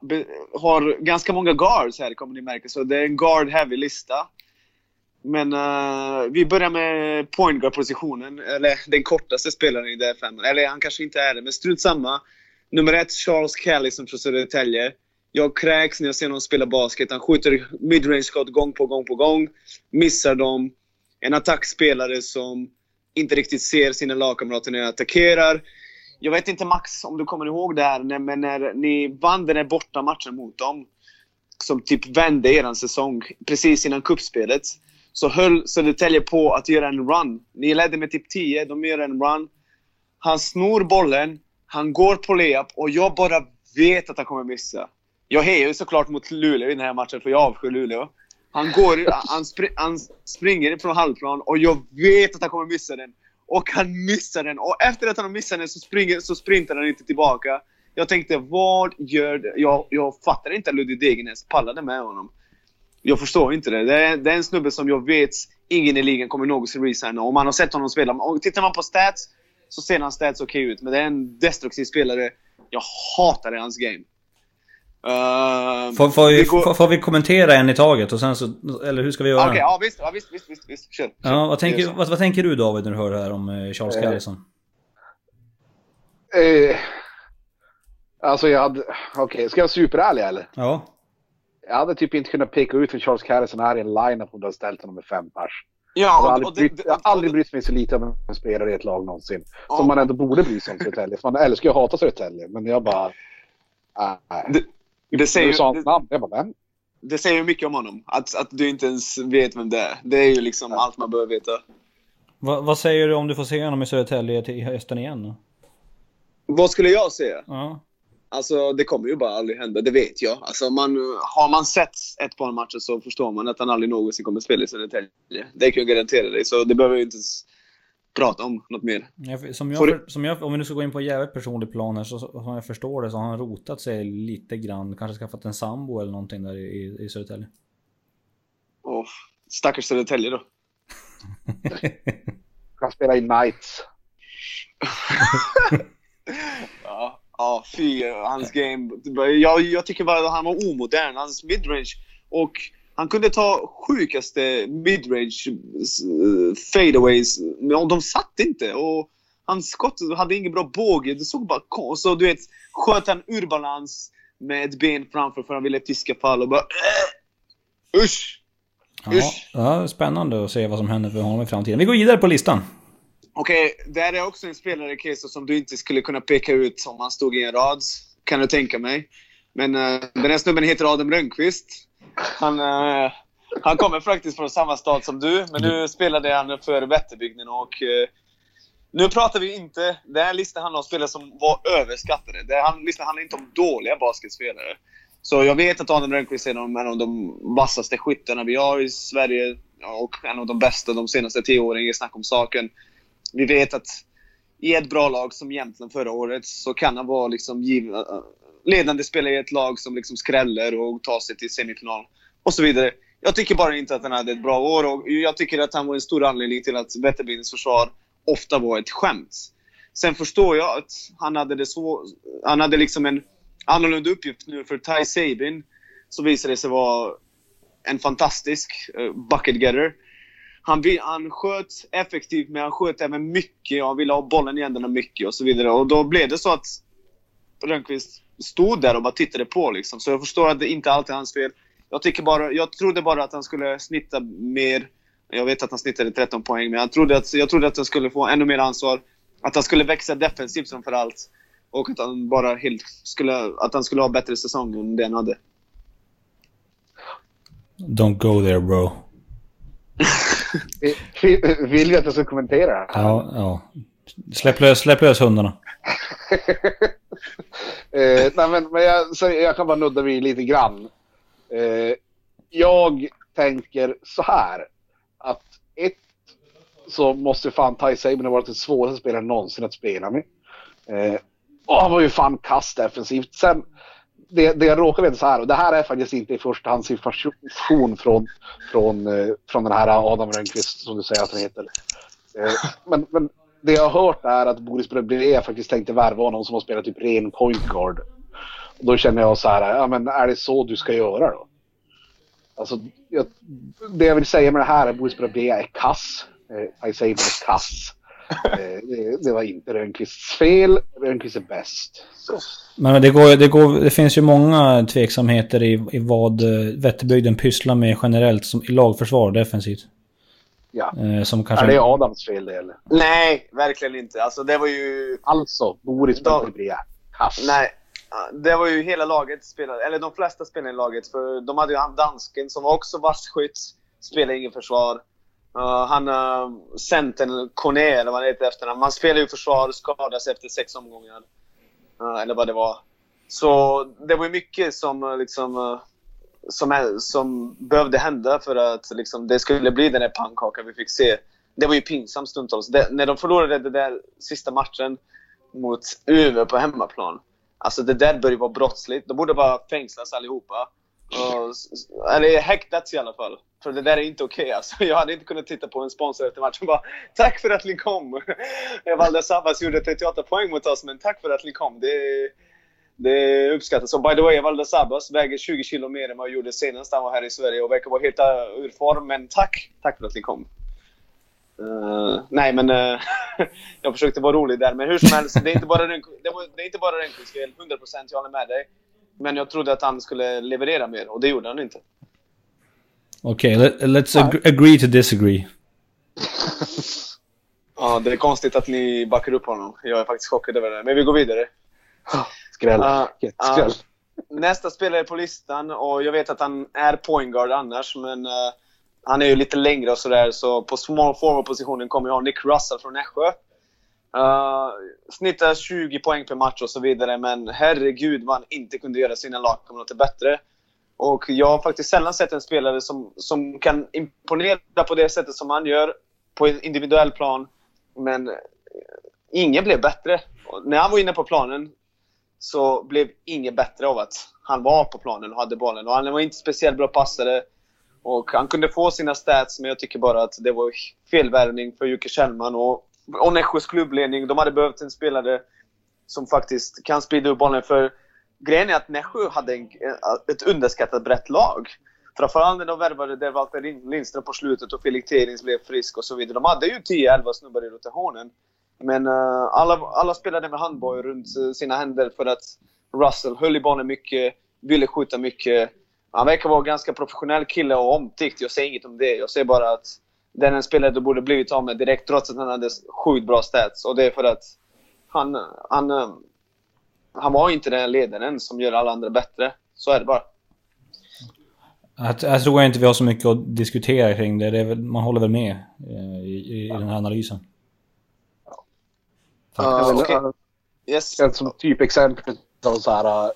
har ganska många guards här kommer ni märka. Så det är en guard-heavy lista. Men uh, vi börjar med point guard-positionen. Eller den kortaste spelaren i det femman. Eller han kanske inte är det, men strunt samma. Nummer ett, Charles Kelly som från Södertälje. Jag kräks när jag ser honom spela basket. Han skjuter midrange skott gång på gång på gång. Missar dem. En attackspelare som inte riktigt ser sina lagkamrater när jag attackerar. Jag vet inte Max om du kommer ihåg det här, men när ni vann den här bortamatchen mot dem, som typ vände er säsong, precis innan kuppspelet så höll Södertälje på att göra en run. Ni ledde med typ 10, de gör en run. Han snor bollen, han går på layup och jag bara vet att han kommer missa. Jag hejar ju såklart mot Luleå i den här matchen, för jag avskyr Luleå. Han, går, han, spr han springer från halvplan och jag vet att han kommer missa den. Och han missar den. Och efter att han har missat den så, springer, så sprintar han inte tillbaka. Jag tänkte, vad gör det? Jag, jag fattar inte att Ludvig Degernes pallade med honom. Jag förstår inte det. Det är, det är en snubbe som jag vet ingen i ligan kommer någonsin resigna. Om man har sett honom spela. Och tittar man på stats så ser han stats okej okay ut. Men det är en destruktiv spelare. Jag hatar hans game. Uh, får, får, vi, går... får, får, vi kommentera en i taget och sen så, eller hur ska vi göra? Okej, okay, ja visst, ja, visst, visst, visst, visst. Kör, kör. Ja, vad, tänker, vad, vad, tänker du David när du hör det här om eh, Charles uh, Carlison? Uh, alltså jag hade, okej, okay, ska jag vara superärlig eller? Ja. Jag hade typ inte kunnat peka ut för Charles Carlison här i en line-up om du hade ställt honom med fem pers. Ja, jag har aldrig, och, brytt, jag har aldrig brytt mig så lite om en spelare i ett lag någonsin. Ja. Som man ändå borde bry sig om Södertälje. Man älskar ju att hata Södertälje, men jag bara... Äh. Det säger, du sa hans namn, jag bara, vem? Det säger mycket om honom. Att, att du inte ens vet vem det är. Det är ju liksom ja. allt man behöver veta. Va, vad säger du om du får se honom i Södertälje till hösten igen? Vad skulle jag säga? Ja. Alltså det kommer ju bara aldrig hända, det vet jag. Alltså, man, har man sett ett par matcher så förstår man att han aldrig någonsin kommer spela i Södertälje. Det kan jag garantera dig, så det behöver jag inte prata om något mer. Ja, som jag, som jag, om vi nu ska gå in på jävligt personlig plan här så som jag förstår det så har han rotat sig lite grann. Kanske skaffat en sambo eller någonting där i, i Södertälje. Och stackars Södertälje då. Han spelar i Knights. Ja, ja fy, hans game. Jag, jag tycker bara att han var omodern. Hans midrange. Och han kunde ta sjukaste midrange fadeaways. Men de satt inte. Och hans skott hade ingen bra båge. Det såg bara kon- Så du vet, sköt han ur balans med ett ben framför för han ville fiska fall och bara äh, Usch! Ja, Usch. ja, spännande att se vad som händer för honom i framtiden. Vi går vidare på listan. Okej, där är också en spelare, Keso, som du inte skulle kunna peka ut om han stod i en rad. Kan du tänka mig. Men uh, den här snubben heter Adam Rönnqvist. Han, uh, han kommer faktiskt från samma stad som du, men nu spelade han för Vätterbygden och uh, nu pratar vi inte... Den här listan handlar om spelare som var överskattade. Den här listan handlar inte om dåliga basketspelare. Så jag vet att Adam Rönnqvist är en av- en av de vassaste skyttarna vi har i Sverige och en av de bästa de senaste tio åren. Inget snack om saken. Vi vet att i ett bra lag som Jämtland förra året så kan han vara liksom giv, eh, ledande spelare i ett lag som liksom skräller och tar sig till semifinal och så vidare. Jag tycker bara inte att han hade ett bra år och jag tycker att han var en stor anledning till att Wetterbyns försvar ofta var ett skämt. Sen förstår jag att han hade det så... Han hade liksom en annorlunda uppgift nu för Ty Sabin. Så visade det sig vara en fantastisk eh, bucket getter. Han, han sköt effektivt, men han sköt även mycket. Han ville ha bollen i händerna mycket och så vidare. Och då blev det så att Rönnqvist stod där och bara tittade på. Liksom. Så jag förstår att det inte alltid är hans fel. Jag, tycker bara, jag trodde bara att han skulle snitta mer. Jag vet att han snittade 13 poäng, men jag trodde att, jag trodde att han skulle få ännu mer ansvar. Att han skulle växa defensivt framför allt. Och att han bara helt skulle, att han skulle ha bättre säsong än det han hade. Don't go there bro. Vill vill vi att jag ska kommentera? Ja, ja. Släpp lös, släpp lös hundarna. Eh, nej, men, men jag, så jag kan bara nudda vid lite grann. Eh, jag tänker så här. Att ett så måste fan Ty Sabin ha varit den svåraste spelaren någonsin att spela med. Eh, och han var ju fan kass defensivt. Sen, det, det jag råkar veta så här, och det här är faktiskt inte i första hand information från, från, eh, från den här Adam Rönnqvist som du säger att han heter. Eh, men, men det jag har hört är att Boris Bröblé faktiskt tänkte värva honom som har spelat typ ren point guard. Och då känner jag så här, ja men är det så du ska göra då? Alltså, jag, det jag vill säga med det här är att Boris Bröblé är kass. Eh, I say it kass. Eh, det, var inte Rönnqvists fel. Rönnqvist är bäst. Så. Men det, går, det, går, det finns ju många tveksamheter i, i vad eh, Vätterbygden pysslar med generellt som i lagförsvar defensivt. Ja. Eh, som kanske... Är det Adams fel det eller? Nej, verkligen inte. Alltså det var ju... Alltså, Boris kass. Nej. Det var ju hela laget spelade, eller de flesta spelade i laget. För de hade ju han dansken som var också vassskytt. Spelade ingen försvar. Uh, han eh, uh, centern Kone, eller vad han heter efternamn. Han spelar ju försvar, skadas efter sex omgångar. Uh, eller vad det var. Så det var ju mycket som uh, liksom... Uh, som, som behövde hända för att liksom, det skulle bli den där pannkakan vi fick se. Det var ju pinsamt stundtals. Det, när de förlorade den där sista matchen mot Umeå på hemmaplan. Alltså det där började vara brottsligt. De borde bara fängslas allihopa. Och, eller häktats i alla fall. För det där är inte okej alltså. Jag hade inte kunnat titta på en sponsor efter matchen och bara Tack för att ni kom! Valda Sabas gjorde 38 poäng mot oss, men tack för att ni kom. Det, det uppskattas. Och by the way, Valda Sabas väger 20 kilo mer än vad han gjorde senast han var här i Sverige och verkar vara helt äh, ur form. Men tack! Tack för att ni kom. Uh, nej, men uh, jag försökte vara rolig där. Men hur som helst, det är inte bara Rönnqvist- det är inte bara Rönnqvists fel. 100% jag håller med dig. Men jag trodde att han skulle leverera mer och det gjorde han inte. Okej, let, let's ag- agree to disagree. Ja, det är konstigt att ni backar upp honom. Jag är faktiskt chockad över det. Men vi går vidare. Skräll. Ah, Jätteskräll. Nästa spelare på listan, och jag vet att han är point guard annars, men eh, han är ju lite längre och sådär. Så på small forward-positionen kommer jag ha Nick Russell från Nässjö. Uh, snittar 20 poäng per match och så vidare, men herregud vad han inte kunde göra sina lagkamrater bättre. Och jag har faktiskt sällan sett en spelare som, som kan imponera på det sättet som han gör på en individuell plan Men eh, ingen blev bättre. Och när han var inne på planen så blev ingen bättre av att han var på planen och hade bollen. Och han var inte speciellt bra passare. Och han kunde få sina stats, men jag tycker bara att det var felvärvning för Jocke Kjellman. Och, och Nässjös klubbledning, de hade behövt en spelare som faktiskt kan sprida upp bollen. För grejen är att Nässjö hade en, ett underskattat brett lag. Framförallt när de värvade där Walter Lindström på slutet och Felix Terings blev frisk och så vidare. De hade ju 10-11 snubbar i rotationen. Men uh, alla, alla spelade med handboll runt eh, sina händer för att Russell höll i bollen mycket, ville skjuta mycket. Han verkar vara en ganska professionell kille och omtyckt. Jag säger inget om det. Jag säger bara att den är en spelare du borde blivit av med direkt trots att han hade sjukt bra stats. Och det är för att han, han, uh, han var inte den ledaren som gör alla andra bättre. Så är det bara. Jag, jag tror inte vi har så mycket att diskutera kring det. det väl, man håller väl med i, i, i den här analysen. Uh, okay. yes. Som typexempel på så här, uh,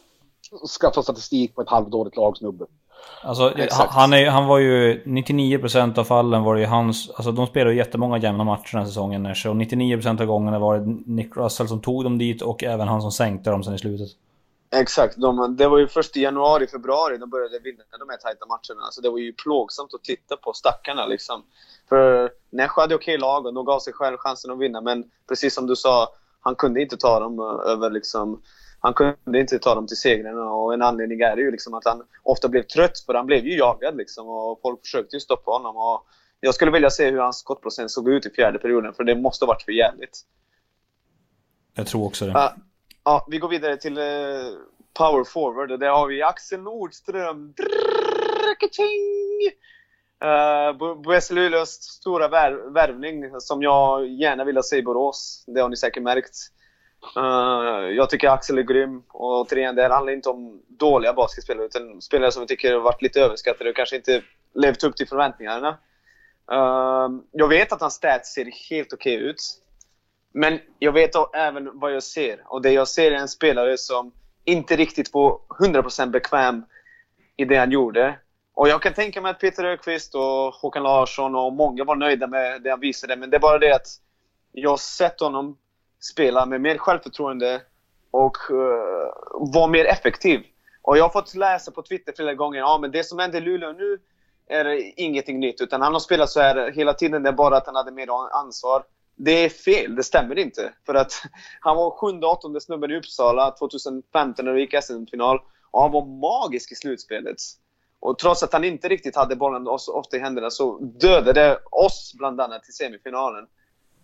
skaffa statistik på ett halvdåligt lagsnubbe. Alltså, han, är, han var ju 99% av fallen var det ju hans, alltså de spelade ju jättemånga jämna matcher den här säsongen och 99% av gångerna var det Nick Russell som tog dem dit och även han som sänkte dem sen i slutet. Exakt, de, det var ju först i januari, februari de började vinna de här tajta matcherna. Så det var ju plågsamt att titta på stackarna liksom. För Nässjö hade okej lag och de gav sig själv chansen att vinna. Men precis som du sa, han kunde inte ta dem eh, över liksom... Han kunde inte ta dem till segrarna och en anledning är ju liksom att han ofta blev trött för han blev ju jagad liksom och folk försökte ju stoppa honom. Och jag skulle vilja se hur hans skottprocent såg ut i fjärde perioden för det måste ha varit för jävligt. Jag tror också det. Uh, ja, vi går vidare till uh, power forward och där har vi Axel Nordström. Uh, Boesse Luleås stora värv värvning som jag gärna vill se i Borås. Det har ni säkert märkt. Uh, jag tycker Axel är grym. Och återigen, det handlar inte om dåliga basketspelare utan spelare som vi tycker har varit lite överskattade och kanske inte levt upp till förväntningarna. Uh, jag vet att hans stats ser helt okej okay ut. Men jag vet även vad jag ser. Och det jag ser är en spelare som inte riktigt var 100% bekväm i det han gjorde. Och jag kan tänka mig att Peter Ökvist och Håkan Larsson och många var nöjda med det han visade. Men det är bara det att jag har sett honom spela med mer självförtroende och uh, vara mer effektiv. Och jag har fått läsa på Twitter flera gånger ja men det som händer i Luleå nu är ingenting nytt. Utan han har spelat så här hela tiden. Det är bara att han hade mer ansvar. Det är fel. Det stämmer inte. För att han var sjunde, åttonde snubben i Uppsala 2015 när vi gick SM-final. Och han var magisk i slutspelet. Och trots att han inte riktigt hade bollen ofta i händerna så dödade det oss bland annat i semifinalen.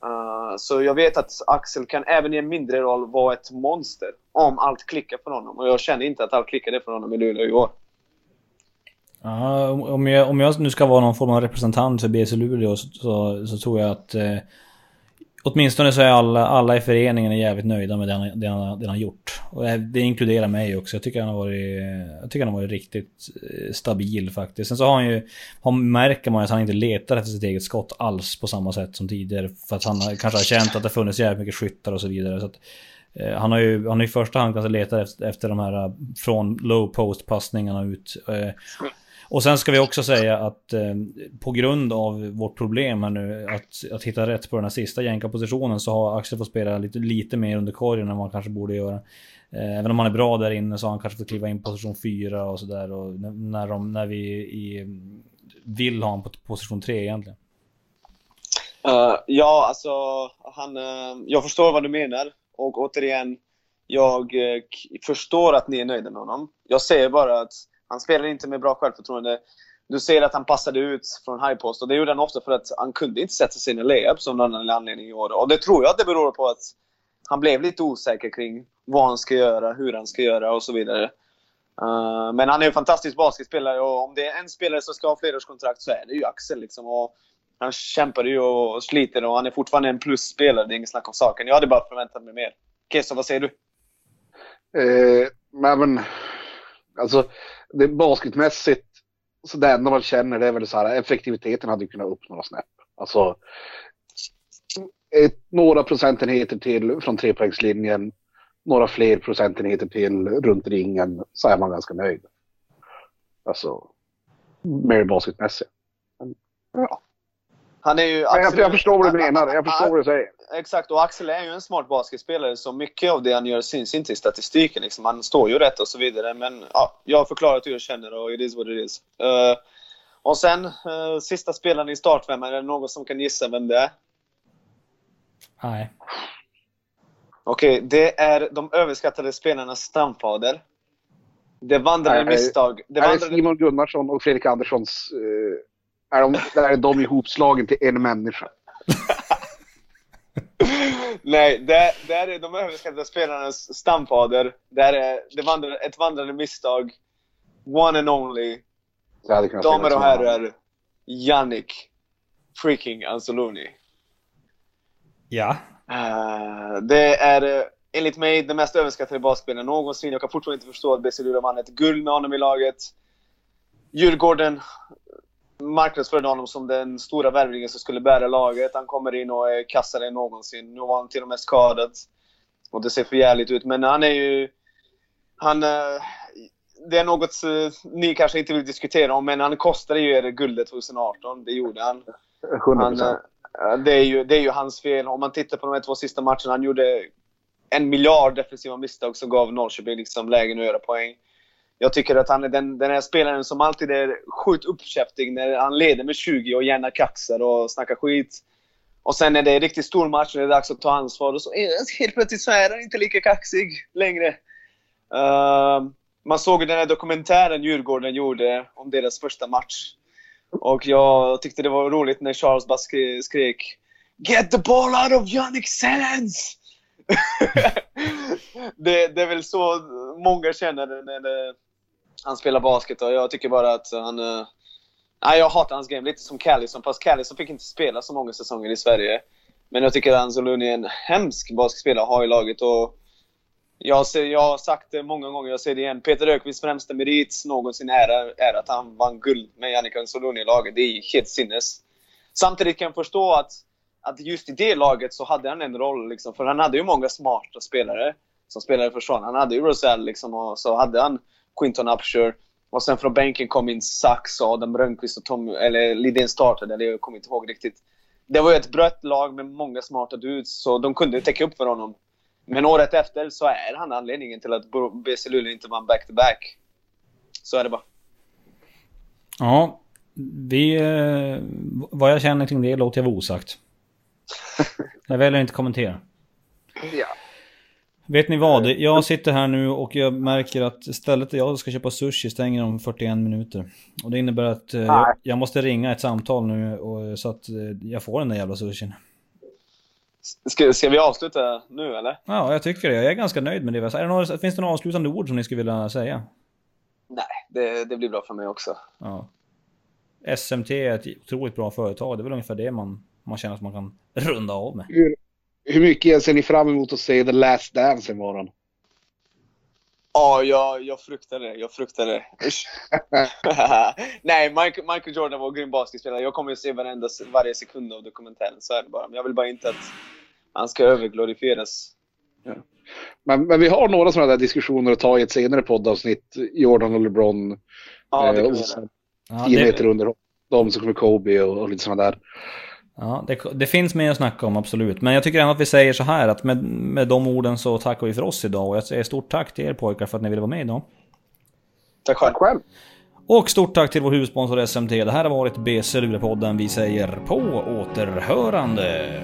Uh, så jag vet att Axel kan även i en mindre roll vara ett monster om allt klickar för honom. Och jag känner inte att allt klickade för honom i Luleå i år. Ja, om jag, om jag nu ska vara någon form av representant för BC Luleå så, så, så tror jag att eh, Åtminstone så är alla, alla i föreningen jävligt nöjda med det han, det, han, det han har gjort. Och det inkluderar mig också. Jag tycker han har varit, jag tycker han har varit riktigt eh, stabil faktiskt. Sen så har han ju, han märker man att han inte letar efter sitt eget skott alls på samma sätt som tidigare. För att han kanske har känt att det funnits jävligt mycket skyttar och så vidare. Så att, eh, han har ju han har i första hand kanske letat efter, efter de här eh, från low post passningarna ut. Eh, och sen ska vi också säga att eh, på grund av vårt problem här nu att, att hitta rätt på den här sista jänkarpositionen så har Axel fått spela lite, lite mer under korgen än vad han kanske borde göra. Eh, även om han är bra där inne så har han kanske fått kliva in på position 4 och sådär. Och när, de, när vi i, vill ha honom på position 3 egentligen. Uh, ja, alltså han, uh, jag förstår vad du menar. Och återigen, jag uh, förstår att ni är nöjda med honom. Jag säger bara att han spelade inte med bra självförtroende. Du ser att han passade ut från high post och det gjorde han ofta för att han kunde inte sätta sina layups av någon anledning i år. Och det tror jag att det beror på att han blev lite osäker kring vad han ska göra, hur han ska göra och så vidare. Uh, men han är en fantastisk basketspelare och om det är en spelare som ska ha flerårskontrakt så är det ju Axel. Liksom. Och han kämpar ju och sliter och han är fortfarande en plusspelare. Det är inget snack om saken. Jag hade bara förväntat mig mer. Keso, vad säger du? Eh, men, alltså, det basketmässigt, så det enda man känner det är väl så här, effektiviteten hade kunnat upp några snäpp. Alltså, ett, några procentenheter till från trepoängslinjen, några fler procentenheter till runt ringen så är man ganska nöjd. Alltså, mer basketmässigt. Men, ja. Han är ju... Jag, Axel- jag förstår vad du menar. Jag förstår vad du säger. Exakt, och Axel är ju en smart basketspelare så mycket av det han gör syns inte i statistiken. Liksom. Han står ju rätt och så vidare. Men ja, jag har förklarat hur jag känner och it is what it is. Eh, och sen, uh, sista spelaren i startfemman. Är det någon som kan gissa vem det är? Nej. Okej, det är de överskattade spelarnas stamfader. Det vandrade misstag. Det vandrade... Simon Gunnarsson och Fredrik Anderssons... eh, är de, där är de ihopslagen till en människa. Nej, det, det är de överskattade spelarnas stamfader. Det är det vandrade, ett vandrande misstag. One and only. Damer och herrar. Yannick freaking Anzaloni. Ja. Eh, det är eh, enligt mig den mest överskattade basketspelaren någonsin. Jag kan fortfarande inte förstå att BC Luleå vann ett guld med honom i laget. Djurgården marknadsförde honom som den stora värvningen som skulle bära laget. Han kommer in och är kassare än någonsin. Nu var han till och med skadad. Och det ser för jävligt ut. Men han är ju... Han... eh, Det är något ni kanske inte vill diskutera om, men han kostade ju er guldet 2018. Det gjorde han. 100 Han, eh, det, är ju, det är ju hans fel. Om man tittar på de här två sista matcherna. Han gjorde en miljard defensiva misstag som gav Norrköping liksom lägen att göra poäng. Jag tycker att han är den, den här spelaren som alltid är sjukt uppkäftig när han leder med 20 och gärna kaxar och snackar skit. Och sen när det är riktigt stor match och det är dags att ta ansvar, och så är, helt plötsligt så är han inte lika kaxig längre. Uh, man såg ju den här dokumentären Djurgården gjorde om deras första match. Och jag tyckte det var roligt när Charles bara skrek Get the ball out of Yannick's hands! det, det är väl så många känner när det, han spelar basket och jag tycker bara att han... Eh, nej, jag hatar hans game lite som Callison, fast Callison fick inte spela så många säsonger i Sverige. Men jag tycker att Anzaluni är en hemsk basketspelare att ha i laget och jag, ser, jag har sagt det många gånger, jag säger det igen. Peter Ökvists främsta merit någonsin är, är att han vann guld med Jannica Anzaluni i laget. Det är helt sinnes. Samtidigt kan jag förstå att, att just i det laget så hade han en roll. Liksom, för han hade ju många smarta spelare som spelade för försvar. Han hade ju Rosell liksom, och så hade han Quinton Upshur. Och sen från bänken kom in Sax och Adam Rönnqvist och Tom, eller Lidén startade, eller jag kommer inte ihåg riktigt. Det var ju ett brött lag med många smarta dudes, så de kunde täcka upp för honom. Men året efter så är han anledningen till att BC Luleå inte vann back-to-back. Så är det bara. Ja. Vi... eh, Vad jag känner kring det låter jag vara osagt. Jag väljer inte kommentera. Ja. Vet ni vad? Jag sitter här nu och jag märker att stället där jag ska köpa sushi stänger om 41 minuter. Och det innebär att eh, jag, jag måste ringa ett samtal nu och, så att eh, jag får den där jävla sushin. Ska, ska vi avsluta nu eller? Ja, jag tycker det. Jag är ganska nöjd med det. Är det några, finns det några avslutande ord som ni skulle vilja säga? Nej, det, det blir bra för mig också. Ja. SMT är ett otroligt bra företag. Det är väl ungefär det man, man känner att man kan runda av med. Hur, hur mycket ser ni fram emot att se The Last Dance imorgon? Ja, jag, jag fruktar det. Jag fruktar det. Nej, Michael, Michael Jordan var en grym basketspelare. Jag kommer att se varenda, varje sekund av dokumentären. Så är det bara. Men jag vill bara inte att han ska överglorifieras. Men, men vi har några sådana där diskussioner att ta i ett senare poddavsnitt. Jordan och LeBron. Ja, det eh, kan och vi göra. Ja, 10 det, meter under dem så kommer Kobe och, och lite sådana där. Ja, det, det finns mer att snacka om, absolut. Men jag tycker ändå att vi säger så här att med, med de orden så tackar vi för oss idag. Och jag säger stort tack till er pojkar för att ni ville vara med idag. Tack själv. Tack själv. Och stort tack till vår huvudsponsor SMT. Det här har varit BC Luleå-podden. Vi säger på återhörande.